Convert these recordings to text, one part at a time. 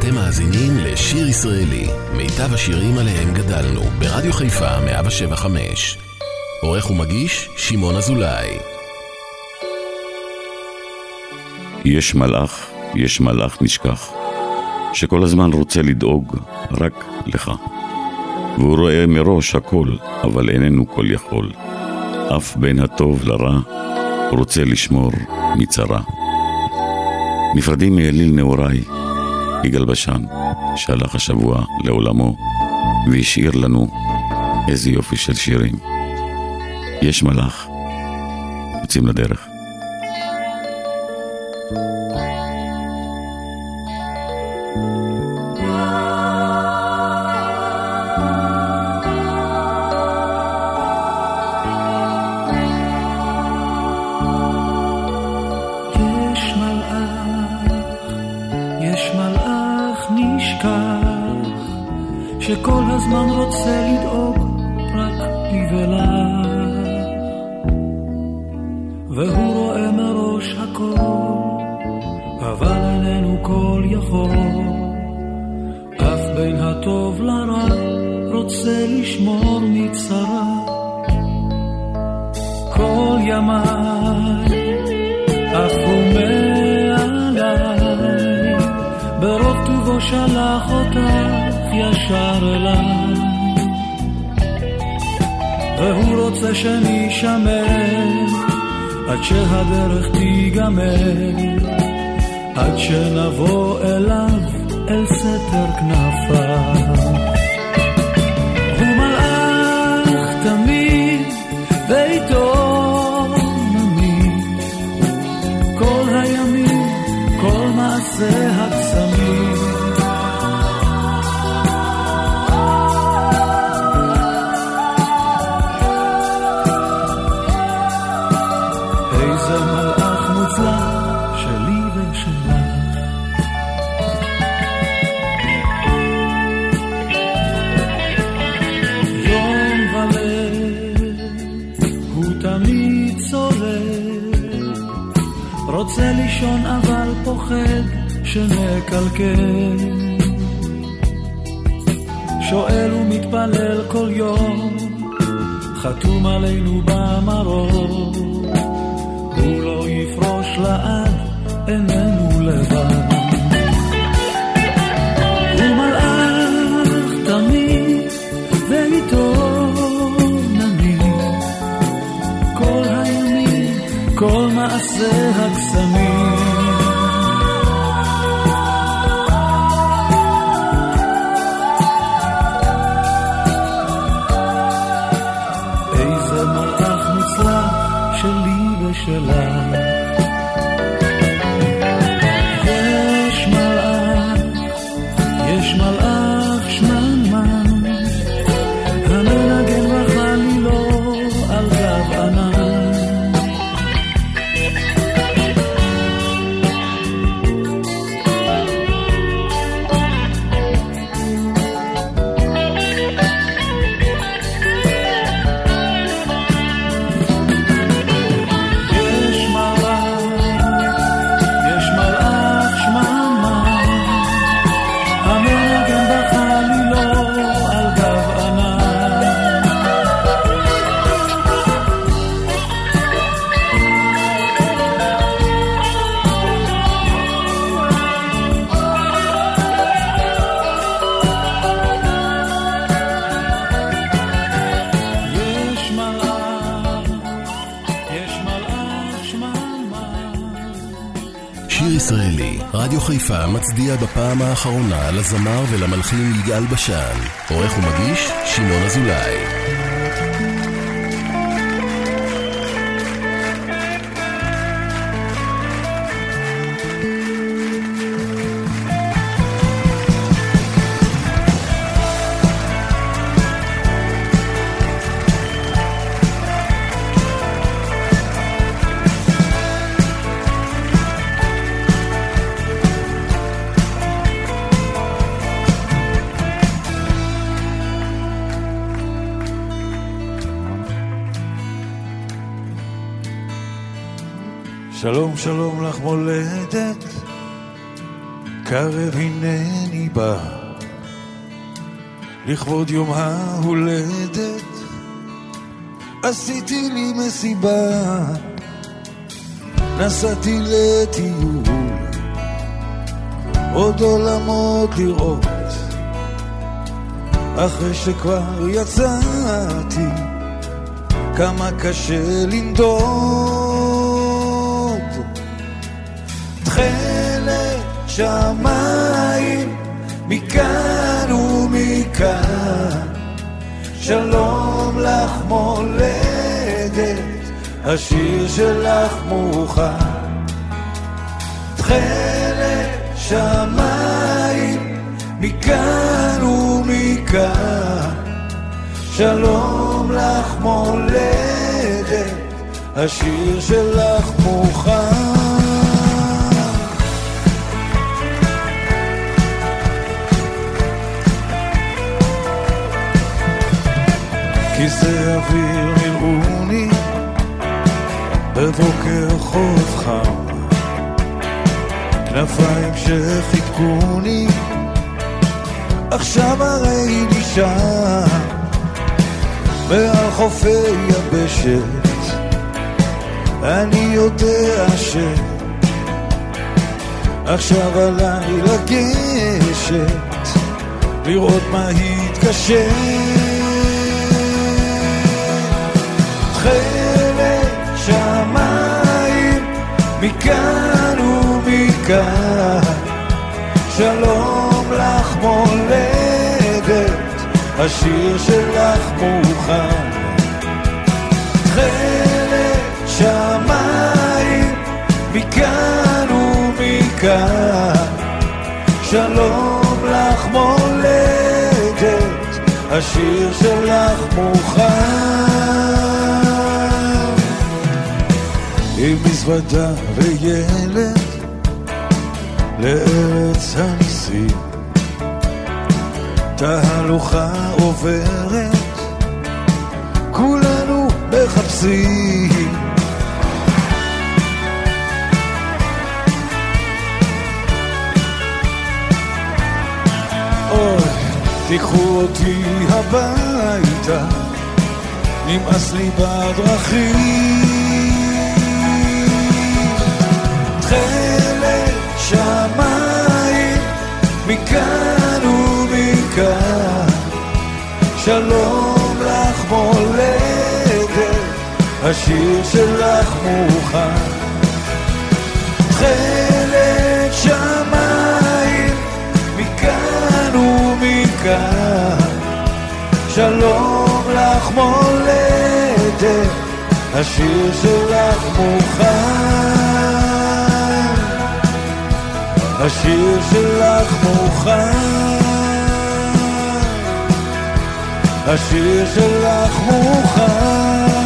אתם מאזינים לשיר ישראלי, מיטב השירים עליהם גדלנו, ברדיו חיפה 175. עורך ומגיש, שמעון אזולאי. יש מלאך, יש מלאך נשכח, שכל הזמן רוצה לדאוג רק לך. והוא רואה מראש הכל, אבל איננו כל יכול. אף בין הטוב לרע רוצה לשמור מצרה. נפרדים מאליל נעוריי, יגאל בשן, שהלך השבוע לעולמו, והשאיר לנו איזה יופי של שירים. יש מלאך, יוצאים לדרך. כל הימים, כל מעשה הקסמים. פוחד שנקלקל. שואל ומתפלל כל יום, חתום עלינו במרור. הוא לא יפרוש לעד, איננו לבד. הוא מלאך תמיד, ואיתו נמיד. כל הימים, כל מעשה הקסמים. חיפה מצדיע בפעם האחרונה לזמר ולמלחין יגאל בשן. עורך ומגיש, שמעון אזולאי. קרב הנני בא, לכבוד יום ההולדת, עשיתי לי מסיבה, נסעתי לטיול, עוד עולמות לראות, אחרי שכבר יצאתי, כמה קשה לנדוד. שמיים מכאן ומכאן, שלום לך מולדת, השיר שלך מוכן. תכלת שמיים מכאן ומכאן, שלום לך מולדת, השיר שלך מוכן. כיסא אוויר נראוני בבוקר חוף חם כנפיים שחיתקוני עכשיו הרי נשאר מעל חופי יבשת אני יודע ש... עכשיו עליי לגשת לראות מה התקשר תכלת שמיים מכאן ומכאן. שלום לך מולדת השיר שלך מוכן. תכלת שמיים מכאן ומכאן. שלום לך מולדת השיר שלך מוכן עם מזוודה וילד לארץ הניסים. תהלוכה עוברת, כולנו מחפשים. אוי, תיקחו אותי הביתה, נמאס לי בדרכים. שמיים מכאן ומכאן. שלום לך מולדת השיר שלך מוכן. תכלת שמיים מכאן ומכאן. שלום לך מולדת השיר שלך מוכן השיר שלך מוכן, השיר שלך מוכן.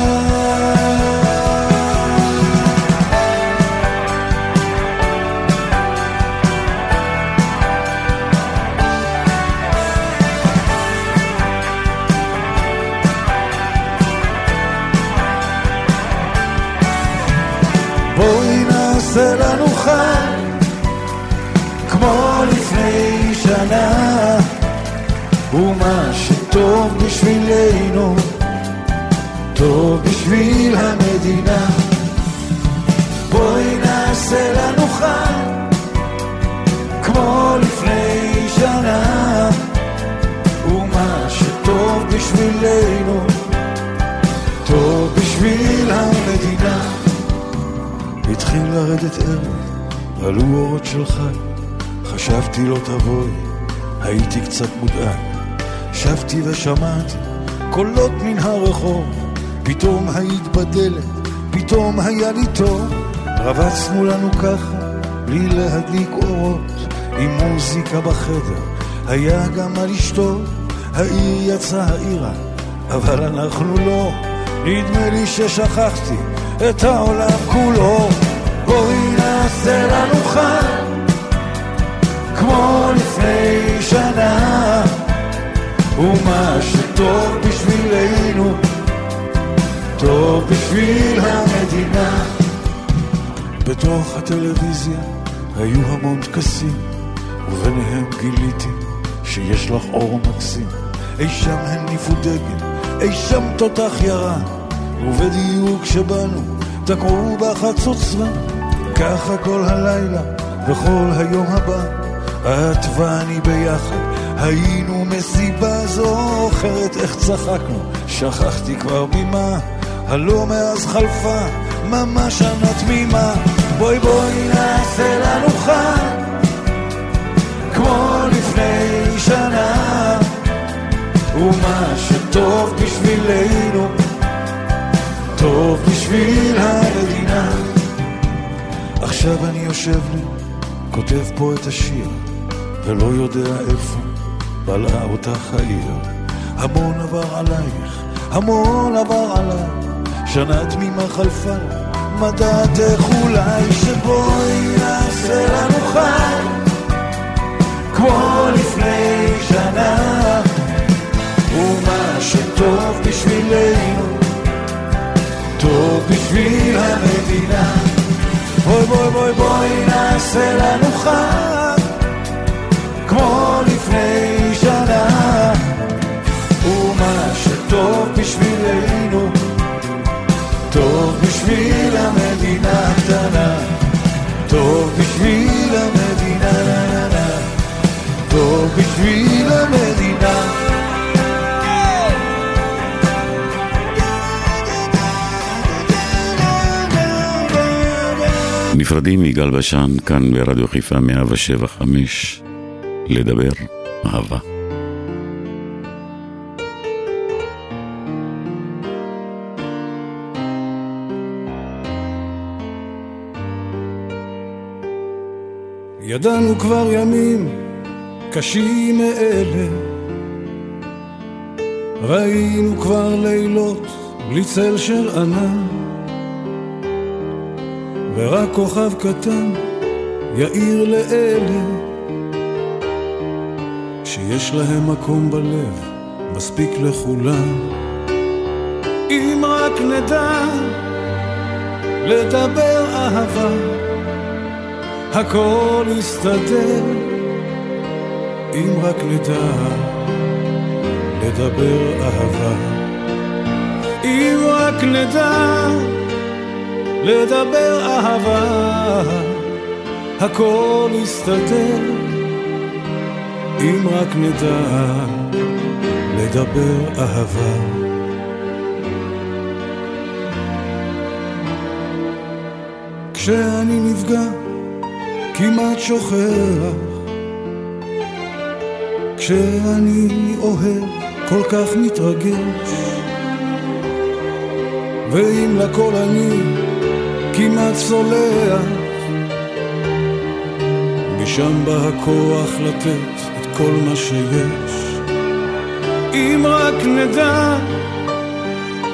כמו לפני שנה, ומה שטוב בשבילנו, טוב בשביל המדינה. בואי נעשה לנו חג, כמו לפני שנה, ומה שטוב בשבילנו, טוב בשביל המדינה. התחיל לרדת ערב, עלו אורות של חג. חשבתי לא תבואי, הייתי קצת מודאג. שבתי ושמעתי קולות מן הרחוב, פתאום היית בדלת, פתאום היה לי טוב. רבצנו לנו ככה, בלי להדליק אורות, עם מוזיקה בחדר, היה גם מה לשתות. העיר יצאה העירה, אבל אנחנו לא. נדמה לי ששכחתי את העולם כולו. בואי נעשה לנו חג כמו לפני שנה, ומה שטוב בשבילנו, טוב בשביל המדינה. בתוך הטלוויזיה היו המון טקסים, וביניהם גיליתי שיש לך אור מקסים. אי שם הניפו דגל, אי שם תותח ירה, ובדיוק כשבאנו תקעו בחצוצרה. ככה כל הלילה וכל היום הבא, את ואני ביחד היינו מסיבה זוכרת איך צחקנו, שכחתי כבר ממה, הלא מאז חלפה ממש שנה תמימה. בואי בואי נעשה לנו חג, כמו לפני שנה, ומה שטוב בשבילנו, טוב בשביל המדינה. עכשיו אני יושב לי, כותב פה את השיר, ולא יודע איפה בלעה אותך העיר. המון עבר עלייך, המון עבר עליי, שנה תמימה חלפה, מדעתך אולי שבואי נעשה לנו חי, כמו לפני שנה, ומה שטוב בשבילנו, טוב בשביל המדינה. בואי בואי בואי בואי נעשה לנו חג כמו לפני שנה. ומה שטוב בשבילנו טוב בשביל המדינה הקטנה. טוב בשביל המדינה טוב בשביל המדינה. נפרדים מיגאל בשן, כאן ברדיו חיפה 175, לדבר אהבה. ידענו כבר ימים קשים מאלה, ראינו כבר לילות בלי צל של ענן. ורק כוכב קטן יאיר לאלה שיש להם מקום בלב, מספיק לכולם. אם רק נדע לדבר אהבה, הכל יסתדר. אם רק נדע לדבר אהבה, אם רק נדע לדבר אהבה, הכל יסתדר, אם רק נדע לדבר אהבה. כשאני נפגע, כמעט שוכח, כשאני אוהב, כל כך מתרגש, ואם לכל אני כמעט סולח, משם בא הכוח לתת כל מה שיש. אם רק נדע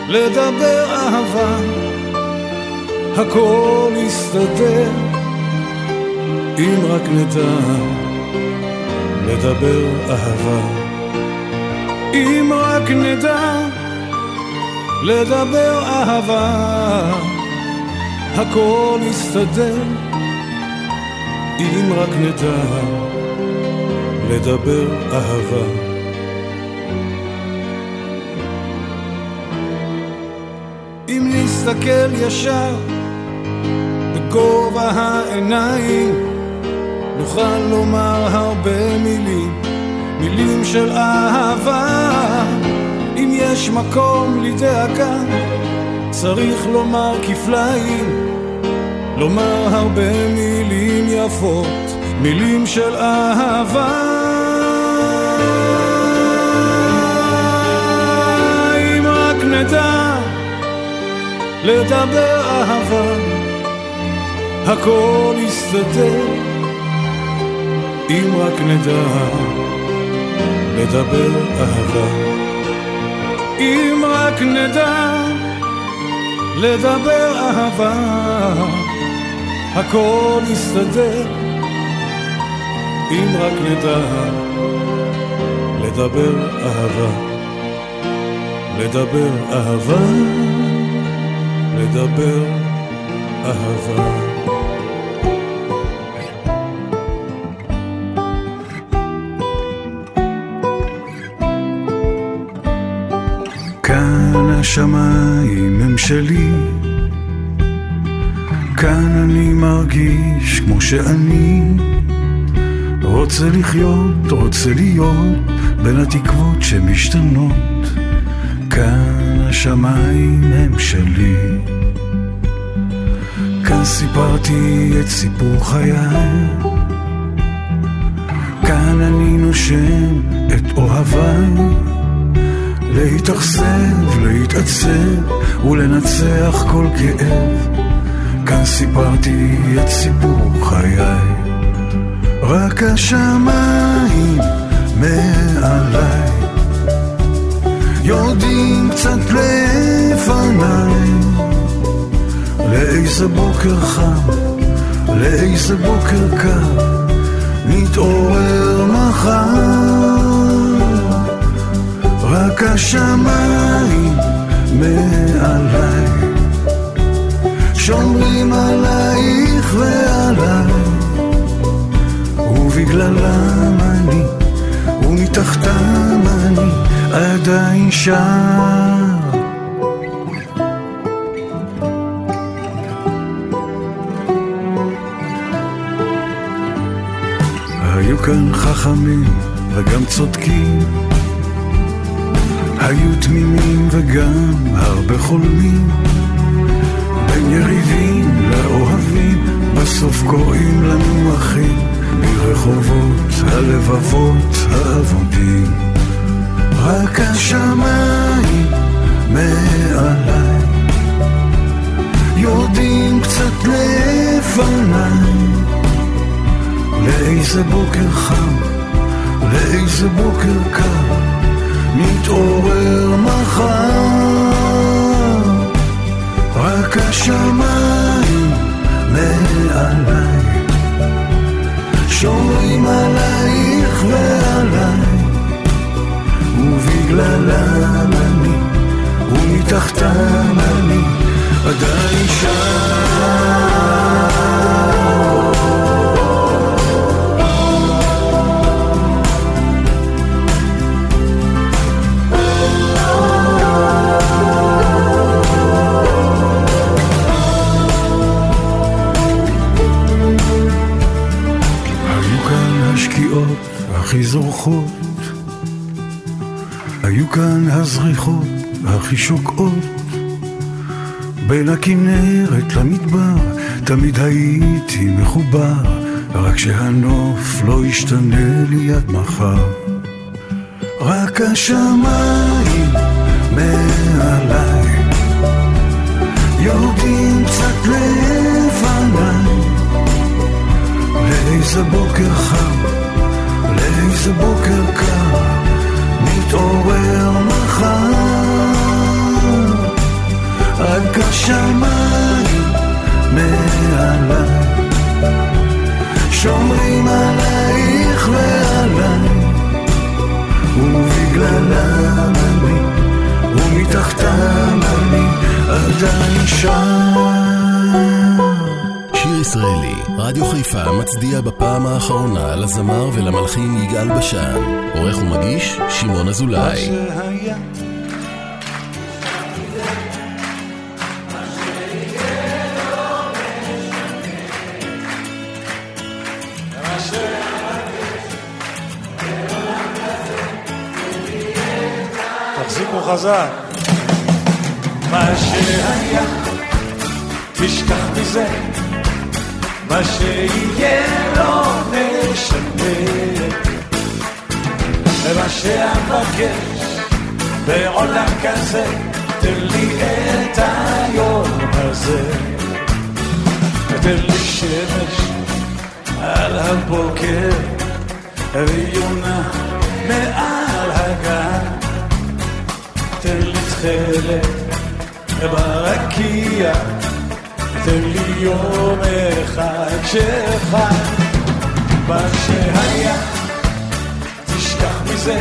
לדבר אהבה, הכל יסתדר. אם רק נדע לדבר אהבה, אם רק נדע לדבר אהבה. הכל יסתדר אם רק נדע לדבר אהבה. אם נסתכל ישר בגובה העיניים נוכל לומר הרבה מילים, מילים של אהבה. אם יש מקום לדאגה צריך לומר כפליים, לומר הרבה מילים יפות, מילים של אהבה. אם רק נדע לדבר אהבה, הכל יסתדר. אם רק נדע לדבר אהבה. אם רק נדע לדבר אהבה, הכל יסתדר, אם רק נדע לדבר אהבה, לדבר אהבה, לדבר אהבה. כאן השמיים הם שלי, כאן אני מרגיש כמו שאני רוצה לחיות, רוצה להיות. בין התקוות שמשתנות, כאן השמיים הם שלי. כאן סיפרתי את סיפור חיי, כאן אני נושם את אוהביי. להתאכזב, להתעצב ולנצח כל כאב. כאן סיפרתי את סיפור חיי. רק השמיים מעליי. יורדים קצת לפניי. לאיזה בוקר חם, לאיזה בוקר קר נתעורר מחר. רק השמיים מעליי. שומרים עלייך ועליי. ובגללם אני ומתחתם אני עדיין שם. היו כאן חכמים וגם צודקים. היו תמימים וגם הרבה חולמים. בין יריבים לאוהבים בסוף קוראים לנו אחים מרחובות הלבבות האבודים. רק השמיים מעליי. יורדים קצת לפניי. לאיזה בוקר חם, לאיזה בוקר קר נתעורר מחר. רק השמיים מעליי שומרים עלייך ועליי ובגללם אני ומתחתם אני עדיין הכי שוקעות, בין הכנרת למדבר, תמיד הייתי מחובר, רק שהנוף לא ישתנה לי עד מחר. רק השמיים מעליי, יורדים קצת לפניי, לאיזה בוקר חם. לאיזה בוקר קר נתעורר מחר רק השמיים מעליי שומרים עלייך ועליי ובגללם אני ומתחתם אני עדיין שם שיר ישראלי, רדיו חיפה מצדיע בפעם האחרונה לזמר ולמלחין יגאל בשן. עורך ומגיש, שמעון אזולאי. חזק. מה שהיה, תשכח מזה. מה שיהיה לא משנה ומה שאבקש בעולם כזה תן לי את היום הזה תן לי שמש על הבוקר ויונה מעל הגן תן לי תכלת ברקיע תן לי יום אחד שחי מה שהיה, תשכח מזה.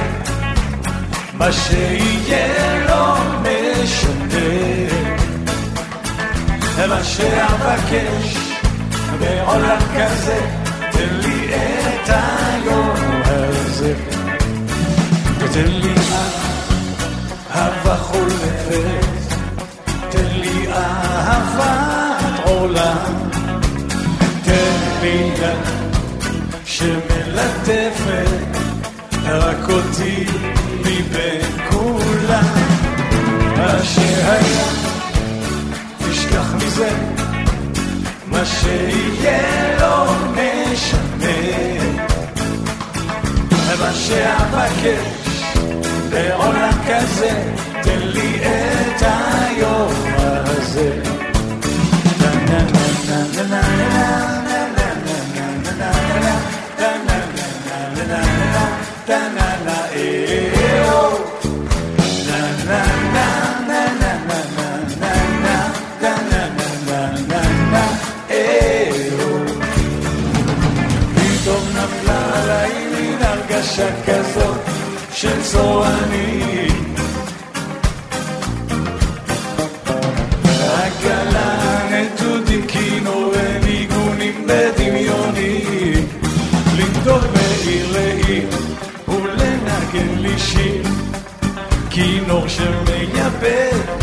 מה שיהיה לא משנה. מה שאבקש בעולם כזה תן לי את היום הזה. ותן לי אהבה חולפת, תן לי אהבת עולם, תן לי יד שמלטפת רק אותי מבין כולם. מה שהיה, תשכח מזה, מה שיהיה לא משנה. מה שאבקש בעולם כזה, תן לי את היום הזה. הרגשה כזאת של צורנים עגלה נטודים כינור וניגונים בדמיונים. למדוד מעיר לעיר ולנגן לי שיר. כינור שמייבא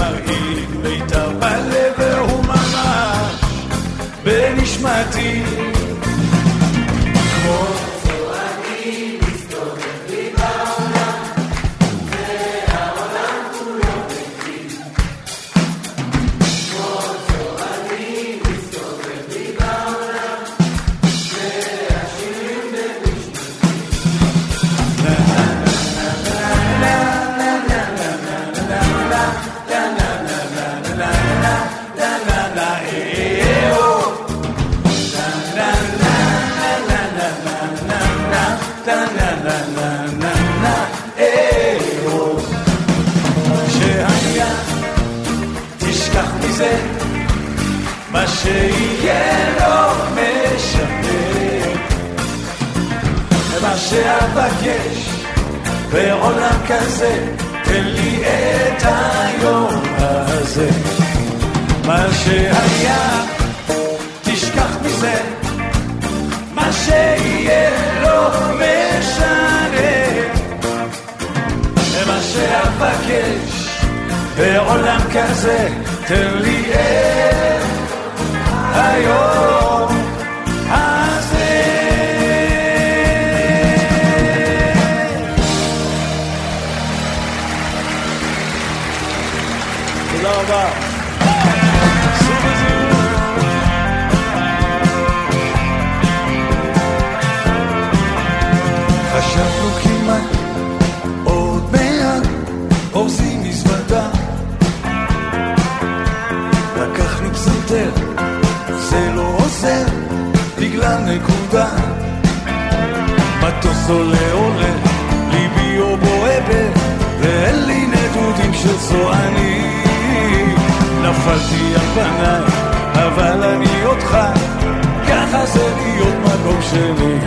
שאבקש בעולם כזה תן לי את היום הזה. מה שהיה תשכח מזה. מה שיהיה לא משנה. מה שאבקש בעולם כזה תן לי את היום רבה. חשבנו כמעט עוד מעט אורזים מזוודה לקח לי פסנתר זה לא עוזר בגלל נקודה. מטוס עולה עולה, נפלתי על פניי, אבל אני אותך, ככה זה להיות מקום שלי.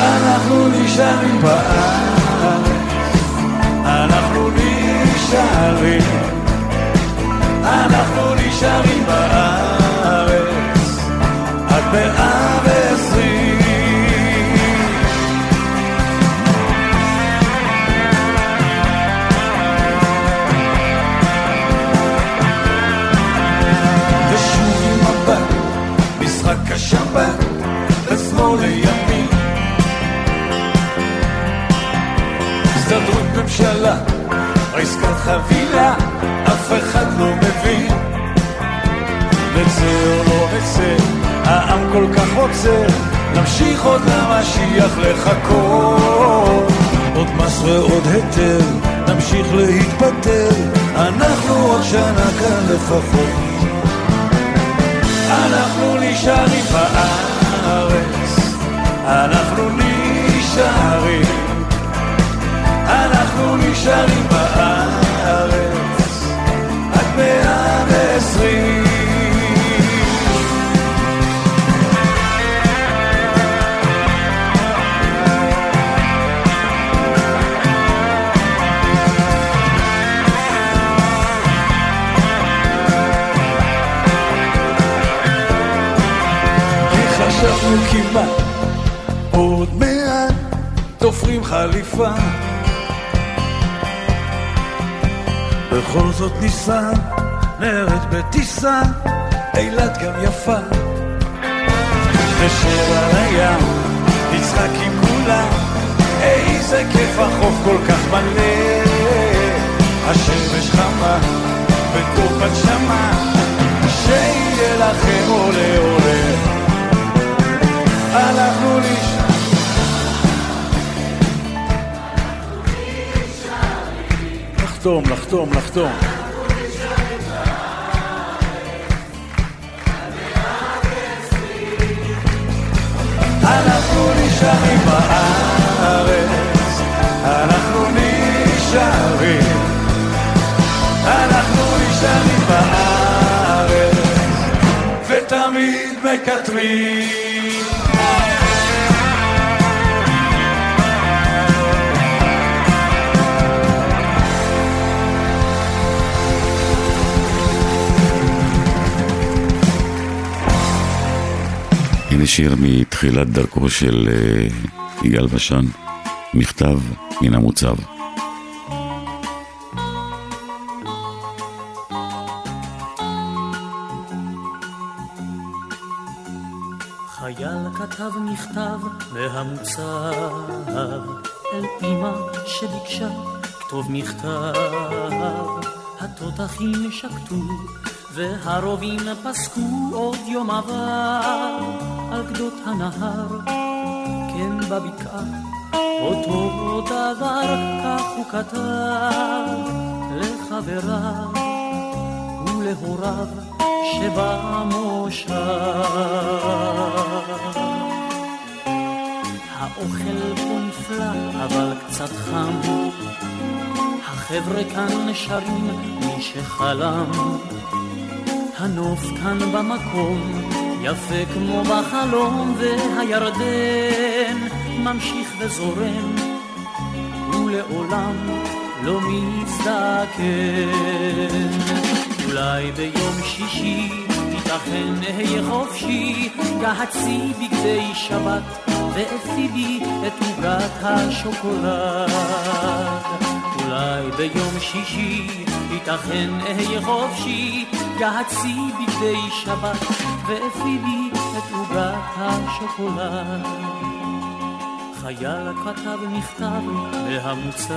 אנחנו נשארים בארץ, אנחנו נשארים. אנחנו נשארים בארץ עד מאה לימין. הסתדרות ממשלה, עסקת חבילה אף אחד לא מבין. נצא או לא נצא, העם כל כך רוצה, נמשיך עוד למשיח לחכות. עוד מס ועוד היטל, נמשיך להתפתל, אנחנו עוד שנה כאן לפחות. אנחנו נשארים בארץ, אנחנו נשארים, אנחנו נשארים בארץ. מאה ועשרים. חשבנו כמעט עוד מעט תופרים חליפה בכל זאת ניסע, נרד בטיסה, אילת גם יפה. נשב על הים, נצחק עם כולם, איזה כיף החוף כל כך מלא. השמש חמה, בקוף הנשמה, שיהיה לכם עולה עולה. הלכנו לישון לחתום, לחתום, לחתום. אנחנו נשארים בארץ, אנחנו נשארים, אנחנו נשארים בארץ, ותמיד מקטרים. הנה שיר מתחילת דרכו של אה, יגאל בשן, מכתב מן המוצב. חייל כתב מכתב מהמוצב אל אמא שביקשה כתוב מכתב התותחים שקטו והרובים פסקו עוד יום עבר על גדות הנהר כן בבקעה אותו דבר כך הוא כתב לחבריו ולהוריו שבמושב. האוכל פה נפלא, אבל קצת חם. החבר'ה כאן שרים מי שחלם. הנוף כאן במקום, יפה כמו בחלום, והירדן ממשיך וזורם, ולעולם לא מזדקן. אולי ביום שישי ייתכן אהיה חופשי, גהצי בגדי שבת, ואפי בי את עוגת השוקולד. אולי ביום שישי ייתכן אהיה חופשי, גהצי בגדי שבת, ואפי בי את עוגת השוקולד. חייל כתב מכתב מהמוצב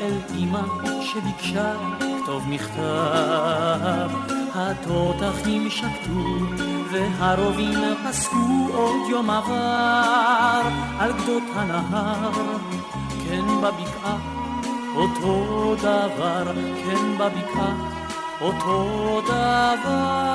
אל אמא שביקשה כתוב מכתב התותחים שקטו והרובים פסקו עוד יום עבר על גדות הנהר כן בבקעה אותו דבר כן בבקעה אותו דבר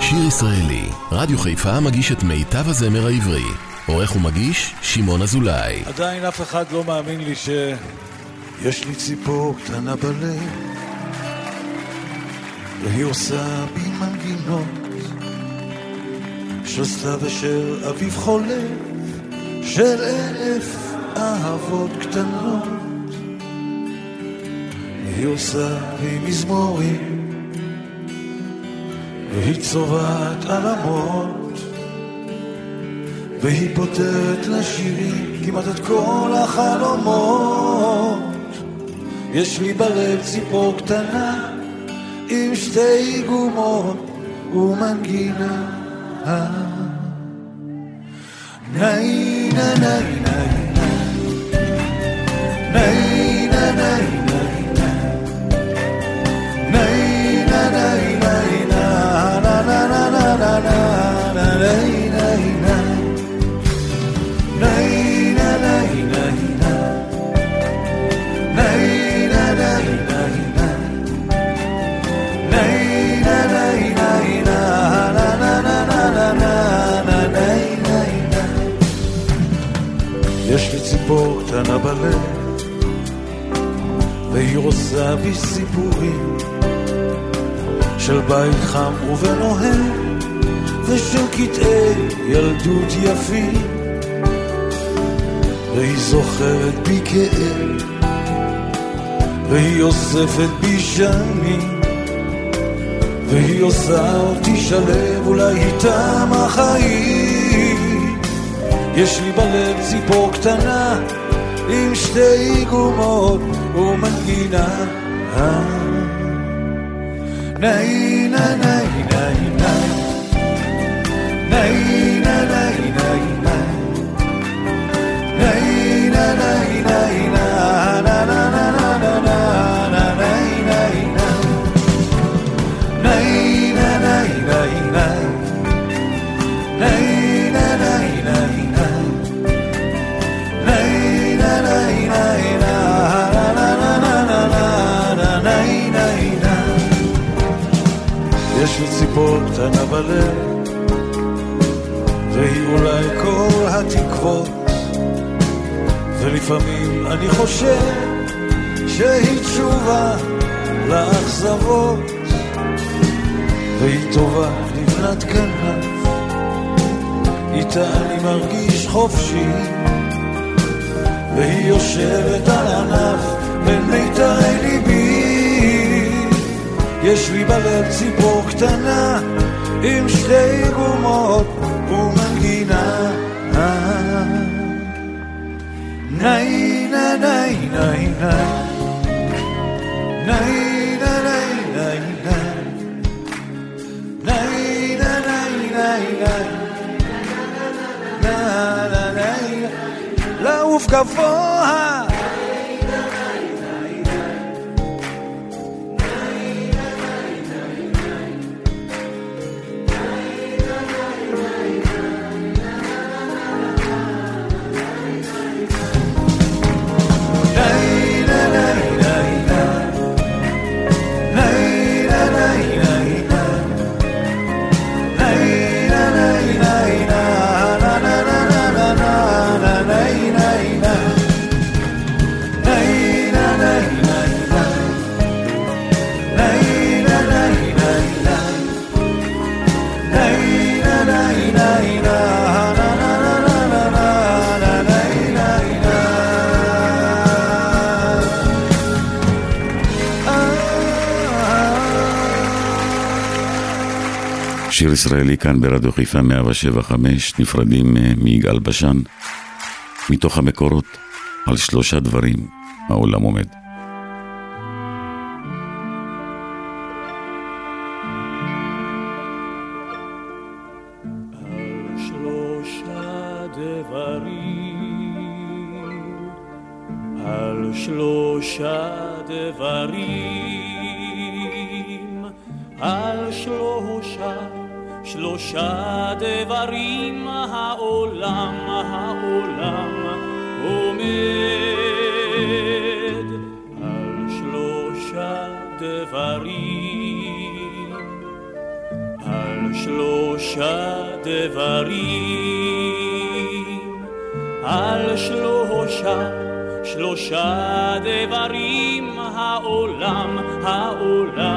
שיר ישראלי, רדיו חיפה מגיש את מיטב הזמר העברי. עורך ומגיש, שמעון אזולאי. עדיין אף אחד לא מאמין לי שיש לי ציפור קטנה בלב והיא עושה בי מנגינות של סתיו אשר אביב חולף של אלף אהבות קטנות. והיא עושה בי מזמורים והיא צובעת עלמות והיא פותרת לשירים כמעט את כל החלומות. יש לי בלב ציפור קטנה עם שתי גומות ומנגינה ניי ניי ניי ניי ניי ניי בלב והיא עושה בי סיפורים של בית חם ובנוהל ושל קטעי ילדות יפים. והיא זוכרת בי כאב והיא אוספת בי שנים והיא עושה אותי שלב אולי איתם החיים. יש לי בלב ציפור קטנה עם שתי גומות ומנגינה. נאי נא נאי נאי נאי נאי נא נאי נאי נאי נאי נא ציפור קטנה בלב, והיא אולי כל התקוות, ולפעמים אני חושב שהיא תשובה לאכזבות, והיא טובה לבנת כנף, איתה אני מרגיש חופשי, והיא יושבת על ענף בין מיתרי ליבי. יש לי בלב ציפור קטנה עם שתי גומות ומנגינה. ניי ניי ניי ניי ניי לעוף גבוה ישראלי כאן ברדיו חיפה 175, נפרדים אה, מיגאל בשן. מתוך המקורות, על שלושה דברים העולם עומד. שלושה שלושה דברים העולם, העולם עומד על שלושה דברים, על שלושה דברים, על שלושה, שלושה דברים העולם, העולם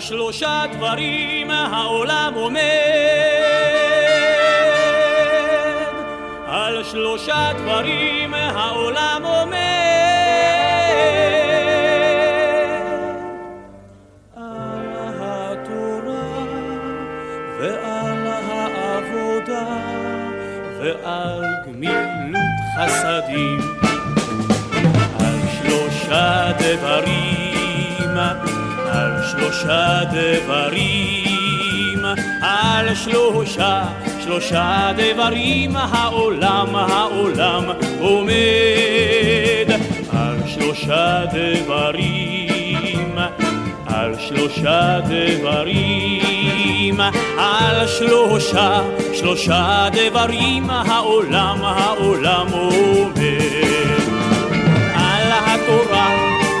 שלושה דברים העולם עומד. על שלושה דברים העולם עומד. על התורה ועל העבודה ועל גמילות חסדים. על שלושה דברים שלושה דברים, על שלושה, שלושה דברים העולם, העולם עומד. על שלושה דברים, על שלושה דברים, על שלושה, שלושה דברים העולם, העולם עומד. על התורה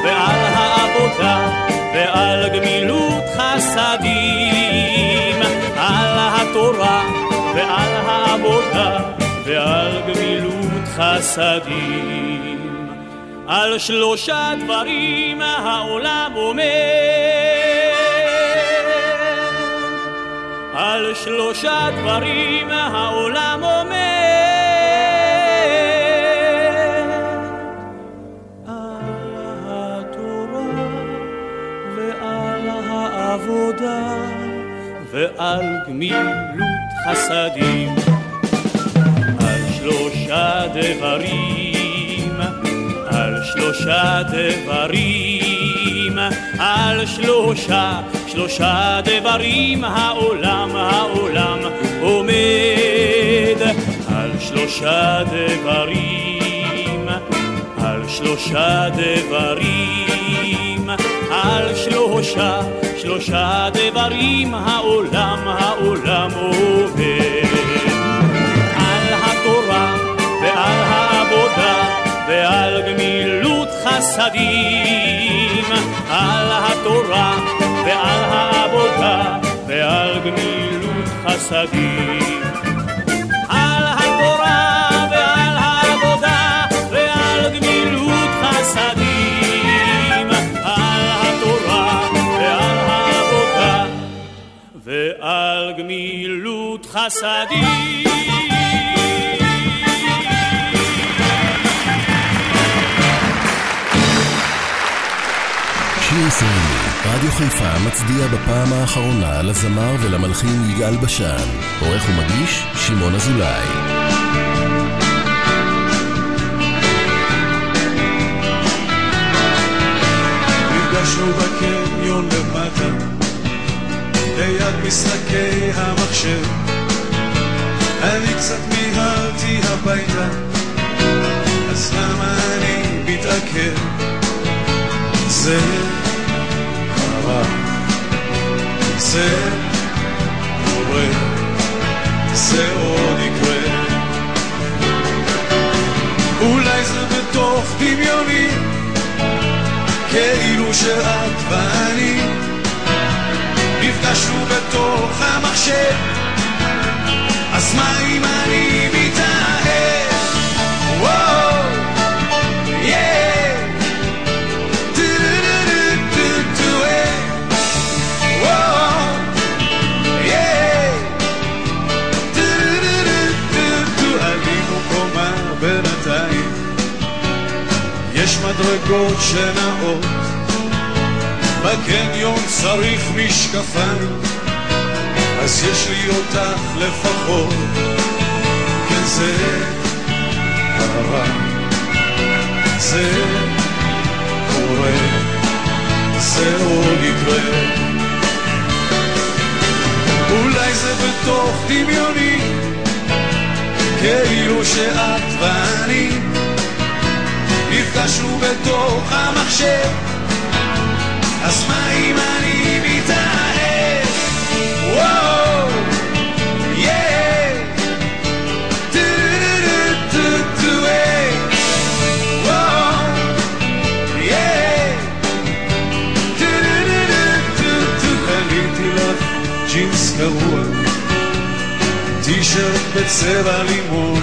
ועל העבודה ועל גמילות חסדים, על התורה ועל העבודה ועל גמילות חסדים. על שלושה דברים העולם עומד, על שלושה דברים העולם אומר העבודה ועל גמילות חסדים על שלושה דברים על שלושה דברים על שלושה שלושה דברים העולם, העולם עומד על שלושה דברים, על שלושה דברים, על שלושה, שלושה דברים העולם, העולם עומד על התורה ועל העבודה ועל גמילות חסדים, על התורה ועל העבודה ועל גמילות חסדים. חסדים. שיר ישראלי, רדיו חיפה מצדיע בפעם האחרונה לזמר ולמלחין יגאל בשן. עורך ומגיש, שמעון אזולאי. נפגשנו בקניון למטה, ליד משחקי המחשב. אני קצת מיהרתי הביתה, אז למה אני מתעכב? זה קרה, זה קורה, זה עוד יקרה. אולי זה בתוך דמיוני, כאילו שאת ואני נפגשנו בתוך המחשב, אז מה אם אני מתאהב? וואו, yeah. דו-דו-דו-דו-דו, אה. וואו, yeah. דו-דו-דו-דו-דו, עלינו קומה בינתיים, יש מדרגות שנעות, בקניון צריך משקפיים, אז יש לי אותך לפחות, כן זה קרה, זה קורה, זה עוד יקרה. אולי זה בתוך דמיוני, כאילו שאת ואני נפגשנו בתוך המחשב, אז מה אם אני מתאהב? ג'ינס קרוע, טישרט בצבע לימון.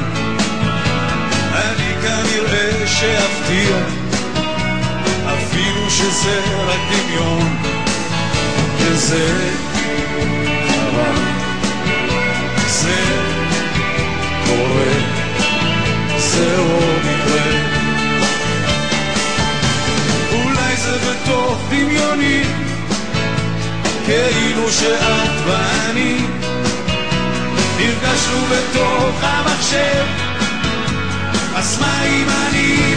אני כנראה שאפתיע, אפילו שזה רק דמיון, וזה קרה, זה קורה, זה עוד יקרה. אולי זה בתוך דמיוני, כאילו שאת ואני נפגשנו בתוך המחשב. אז מה אם אני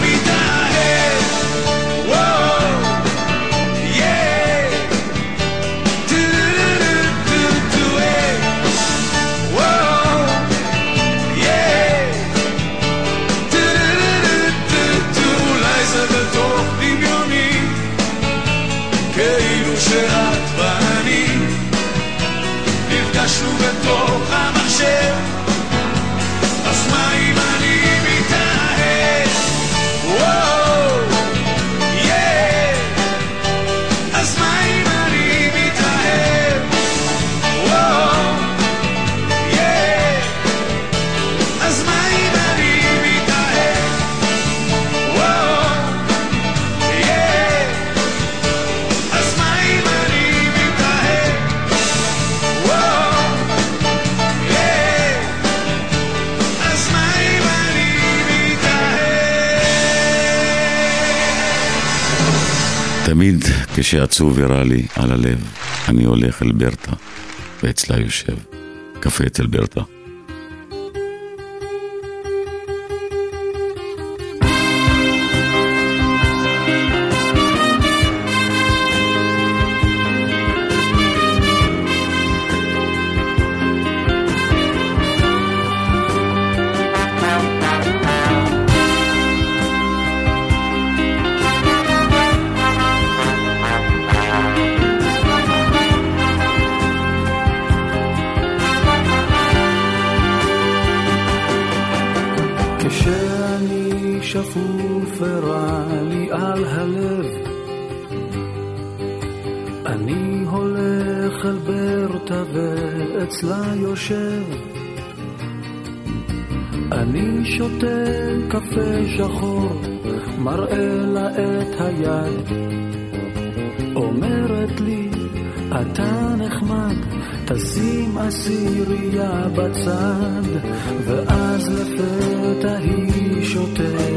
כשעצוב ורע לי על הלב, אני הולך אל ברטה, ואצלה יושב. קפה אצל ברטה. שחור מראה לה את היד. אומרת לי, אתה נחמד, תשים אסירייה בצד, ואז לפתע היא שותקת.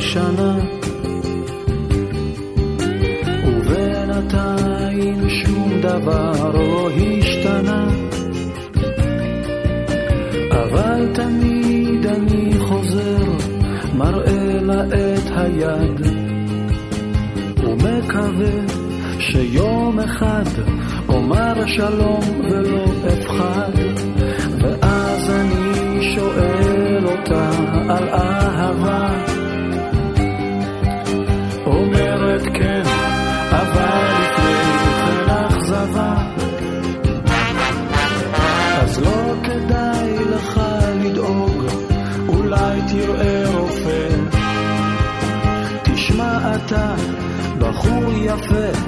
שנה ובינתיים שום דבר לא השתנה. אבל תמיד אני חוזר מראה לה את היד ומקווה שיום אחד אומר שלום ולא אפחד. ואז אני שואל אותה על אהבה. your foot.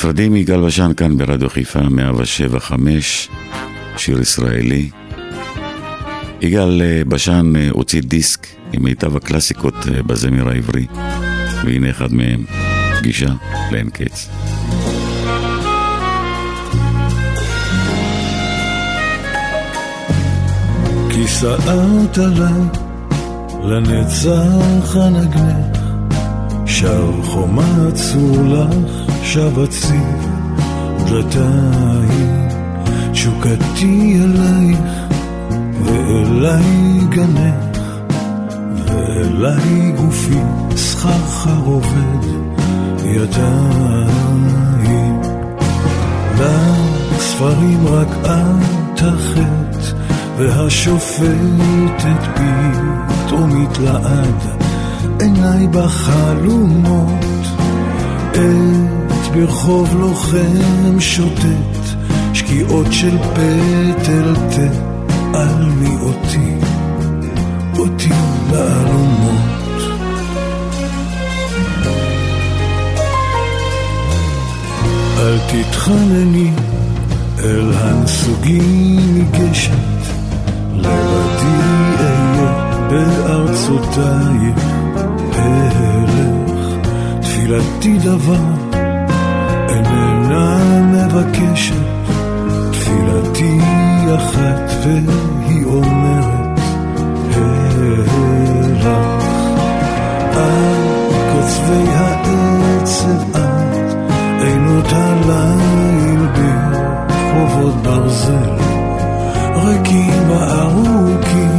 נפרדים מיגאל בשן כאן ברדיו חיפה 175, שיר ישראלי. יגאל אה, בשן אה, הוציא דיסק עם מיטב הקלאסיקות אה, בזמר העברי, והנה אחד מהם, פגישה לאין קץ. כיסאות עליי לנצח הנגנך, שר חומה צור לך שב הציב דלתיים, תשוקתי אלייך, ואליי גנך, ואליי גופי, סחרחר עובד ידיים. לספרים רק את החטא והשופטת פתאום התלעד עיניי בחלומות עת ברחוב לוחם שוטט שקיעות של פטל תה. על מי אותי? אותי לאלומות אל תתחנני אל הנסוגים מגשם לבדי אהיה בארצותייך אלך, תפילתי דבר איננה מבקשת, תפילתי אחת והיא אומרת אלך. על קצווי העצב את עינות הליל ברחובות ברזל ריקים וארוכים,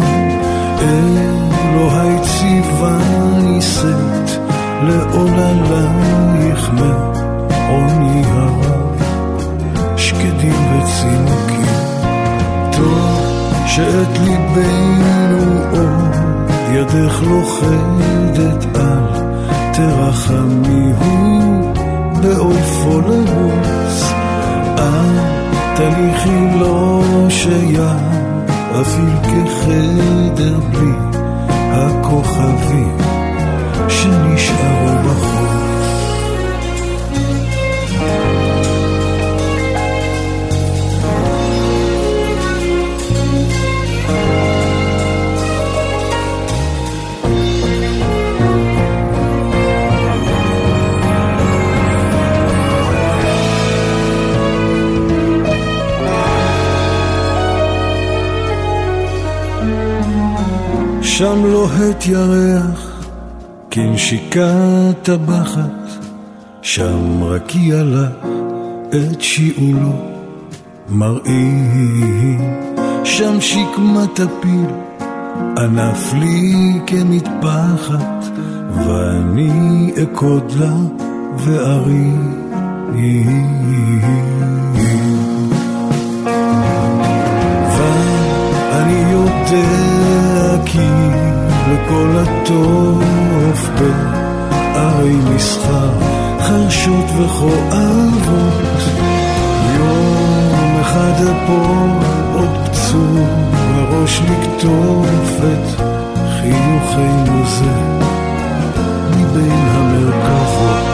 אלוהי ציווה נישאת לעוללייך מעוני הרב, שקדים וצינוקים. טוב שאת ליבנו עוד ידך לוכדת על תרחמיהו באופו לרוץ. תניחי לו שיפעיל כחדר בלי הכוכבים שנשארו בחוץ. שם לוהט ירח, כנשיקת טבחת, שם רקיע לה את שיעולו מראים, שם שקמת הפיל, ענף לי כמטפחת, ואני אקוד לה וארי. ואני יודע כי לכל הטוב בערי מסחר חרשות וכואבות. יום אחד אפול עוד פצוע בראש לקטוף את חיוכנו זה מבין המרכבות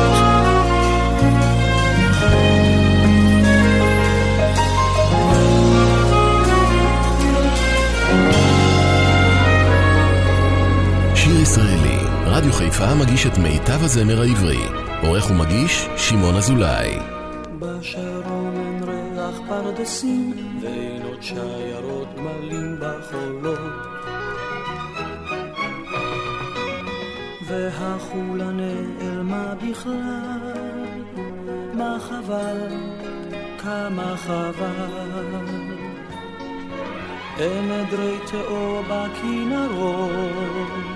ישראלי, רדיו חיפה מגיש את מיטב הזמר העברי. עורך ומגיש, שמעון אזולאי. בשרון אין ריח פרדסים, ואין עוד שיירות גמלים בחולות. והחולה נעלמה בכלל, מה חבל, כמה חבל. אין עדרי תאו בכנרות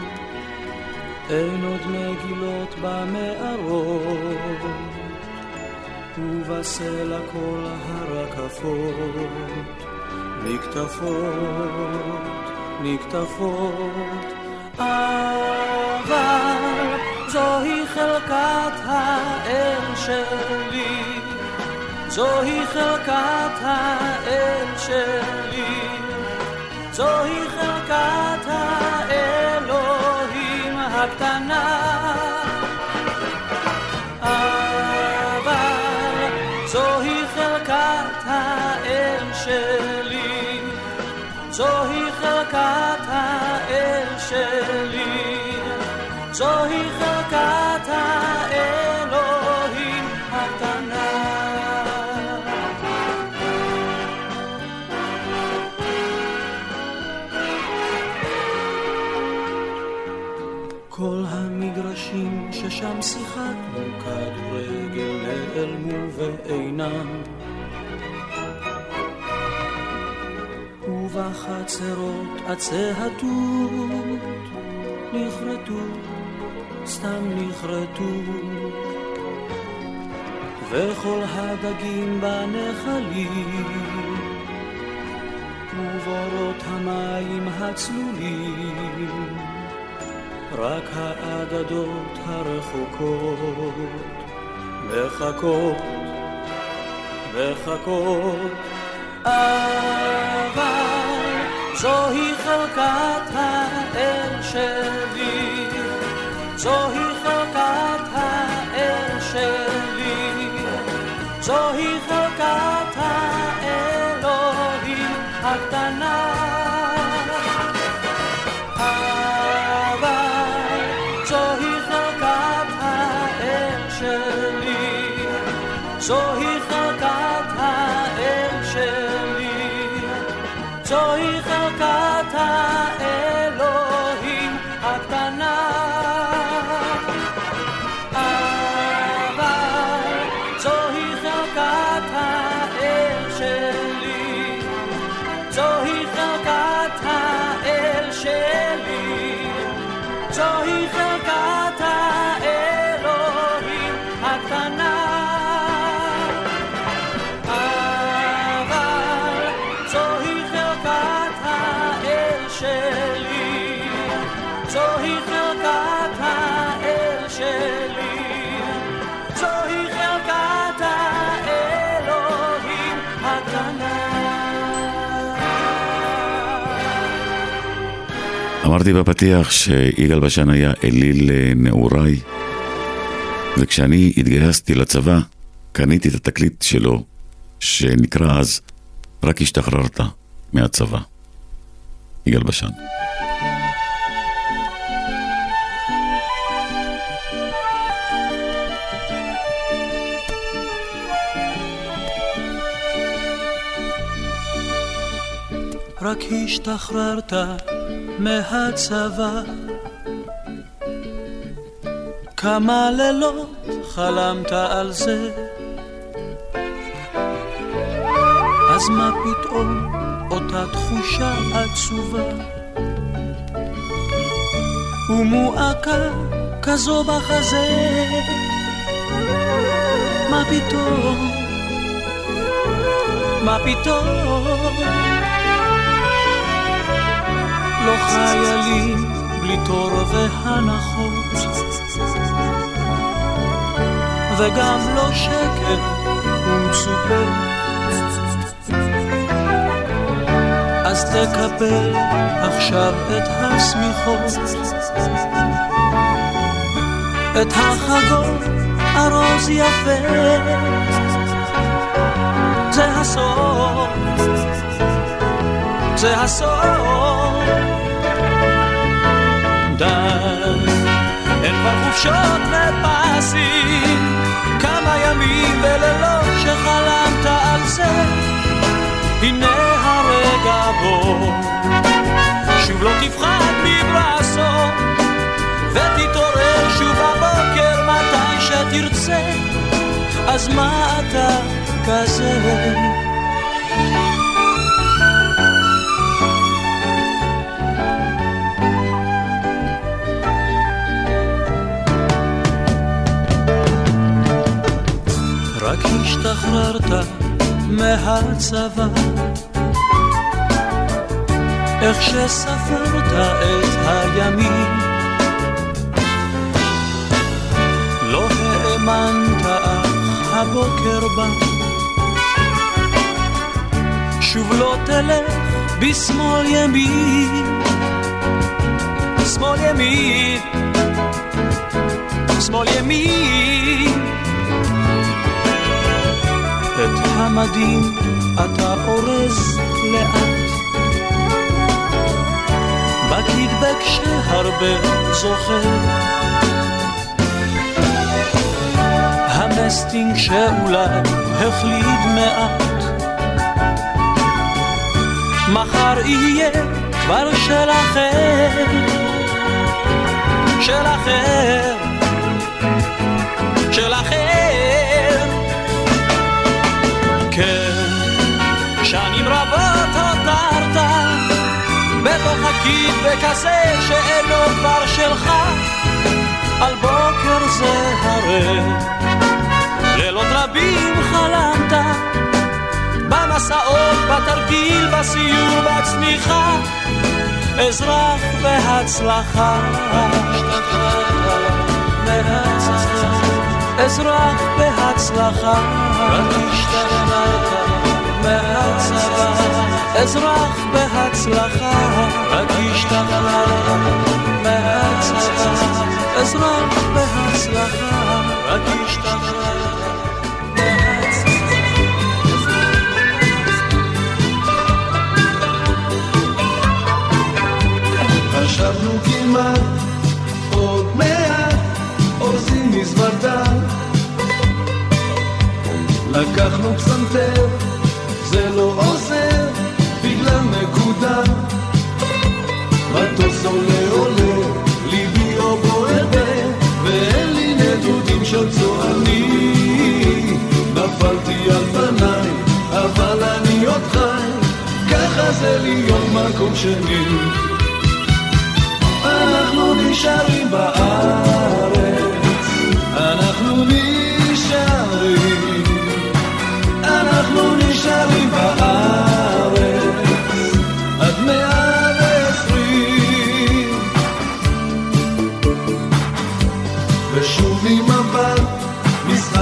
אין עוד מגילות במערות, ובסלע כל הרקפות, נקטפות, נקטפות, אבל זוהי חלקת האל שלי, זוהי חלקת האל שלי, זוהי חלקת האלוהים. חלקת האל שלי, זוהי חלקת האלוהים הקטנה. כל המגרשים ששם שיחקנו כדורגל נעלמו ואינם ובחצרות הצהתות נכרתו, סתם נכרתו. וכל הדגים בנחלים ובורות המים הצלולים רק האגדות הרחוקות. מחכות, מחכות. אבל זוהי חלקת האל שלי. זוהי חלקת האל שלי. זוהי חלקת אמרתי בפתיח שיגאל בשן היה אליל נעוריי, וכשאני התגייסתי לצבא, קניתי את התקליט שלו, שנקרא אז "רק השתחררת מהצבא". יגאל בשן. רק השתחררת מהצבא. כמה לילות חלמת על זה? אז מה פתאום אותה תחושה עצובה? ומועקה כזו בחזה? מה פתאום? מה פתאום לא חיילים בלי תור והנחות. וגם לא שקר ומצופה. אז תקבל עכשיו את השמיכות את החגות ארוז יפה. זה הסוף זה הסוף. די אין כבר חופשות ופסים כמה ימים ולילות שחלמת על זה. הנה הרגע בו. שוב לא תפחד מברסו ותתעורר שוב בבוקר מתי שתרצה. אז מה אתה כזה? השתחררת מהצבא. איך שספרת את הימים. לא האמנת אך הבוקר בא. שוב לא תלך בשמאל ימין. שמאל ימין. שמאל ימין את המדים אתה אורז לאט. בקידבק שהרבה זוכר. המסטינג שאולי החליד מעט. מחר יהיה כבר של אחר של אחר כי בכזה שאינו כבר שלך, על בוקר זה הרי לילות רבים חלמת. במסעות, בתרגיל, בסיור, בצניחה. אזרח רק השתחררת מהצבא אזרח בהצלחה רק השתחררת מהצבא אזרח בהצלחה רק השתחררת חשבנו כמעט, עוד מעט, אורזים מזוודה. לקחנו פסנתר, של צועני. נפלתי על פניי, אבל אני עוד חי, ככה זה להיות מקום שני. אנחנו נשארים בארץ, אנחנו נשארים, אנחנו נשארים בארץ,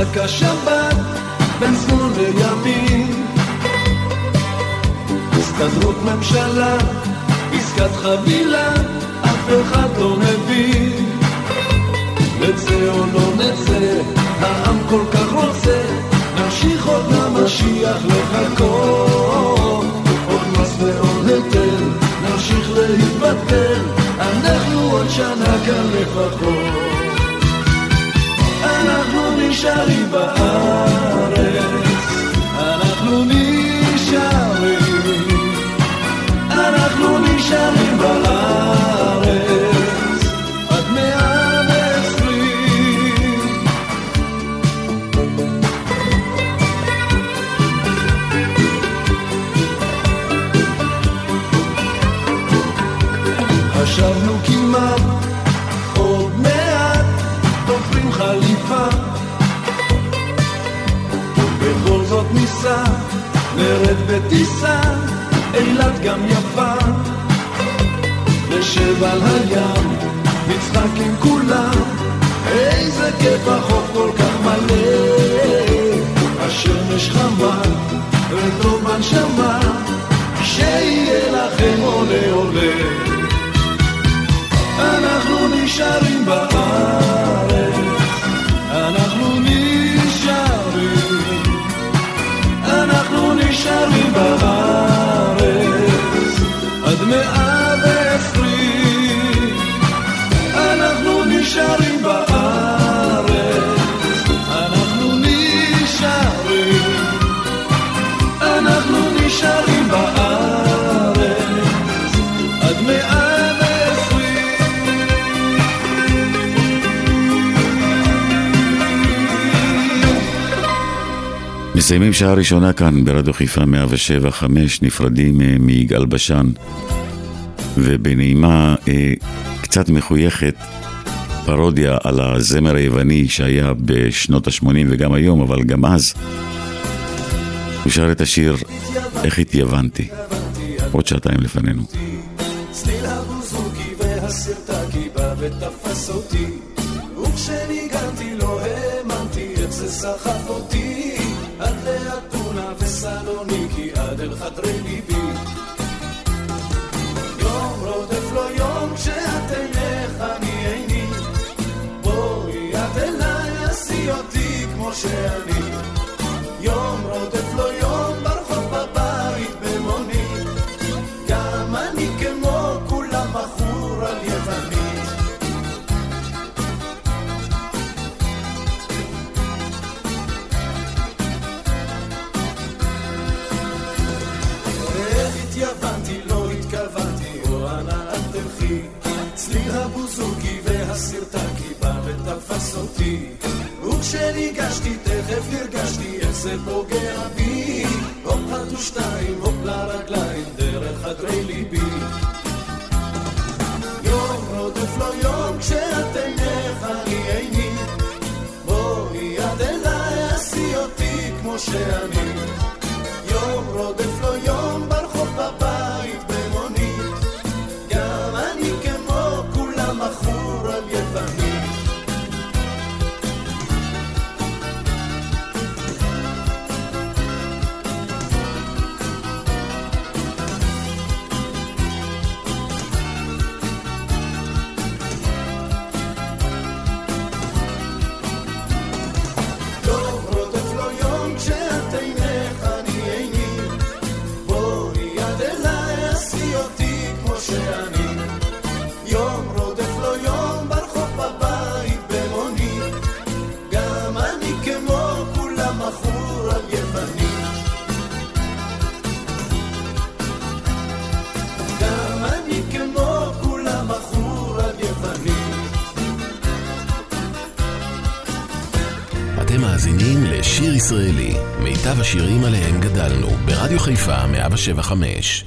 משחק השבת, בין שמאל לימין. הסתדרות ממשלה, עסקת חבילה, אחד לא מבין. נצא או לא נצא, העם כל כך רוצה נמשיך עוד למשיח לחכות. עוד מס ועוד נמשיך להתבטל אנחנו עוד שנה כאן לפחות נשארים בארץ. אנחנו נשארים אנחנו נשארים בארץ. עד מאה ועשרים. חשבנו כמעט עוד מעט תופרים חליפה זאת ניסע נרד בטיסה אילת גם יפה. נשב על הים, נצחק עם כולם איזה כיף החוף כל כך מלא. השמש חמה וטוב בנשמה שיהיה לכם עולה עולה. אנחנו נשארים בארץ אנחנו מסיימים שעה ראשונה כאן ברדיו חיפה 107 5 נפרדים אה, מיגאל בשן ובנעימה אה, קצת מחויכת פרודיה על הזמר היווני שהיה בשנות ה-80 וגם היום, אבל גם אז הוא שר את השיר איך התייוונתי עוד שעתיים לפנינו. בא ותפס אותי וכשניגנתי לא האמנתי איך זה סחף אותי לאתונה וסלוניקי עד אל חדרי ליבי. יום רודף לו יום כשאת אינך אני איני בואי את אליי עשי אותי כמו שאני תפס אותי. וכשניגשתי תכף הרגשתי איך זה פוגע בי הופ אחת ושתיים הופ לרגליים דרך חדרי ליבי. יום רודף לו יום כשאתם נכני עיני בואי עד אליי עשי אותי כמו שאני. לשיר ישראלי, מיטב השירים עליהם גדלנו, ברדיו חיפה 175.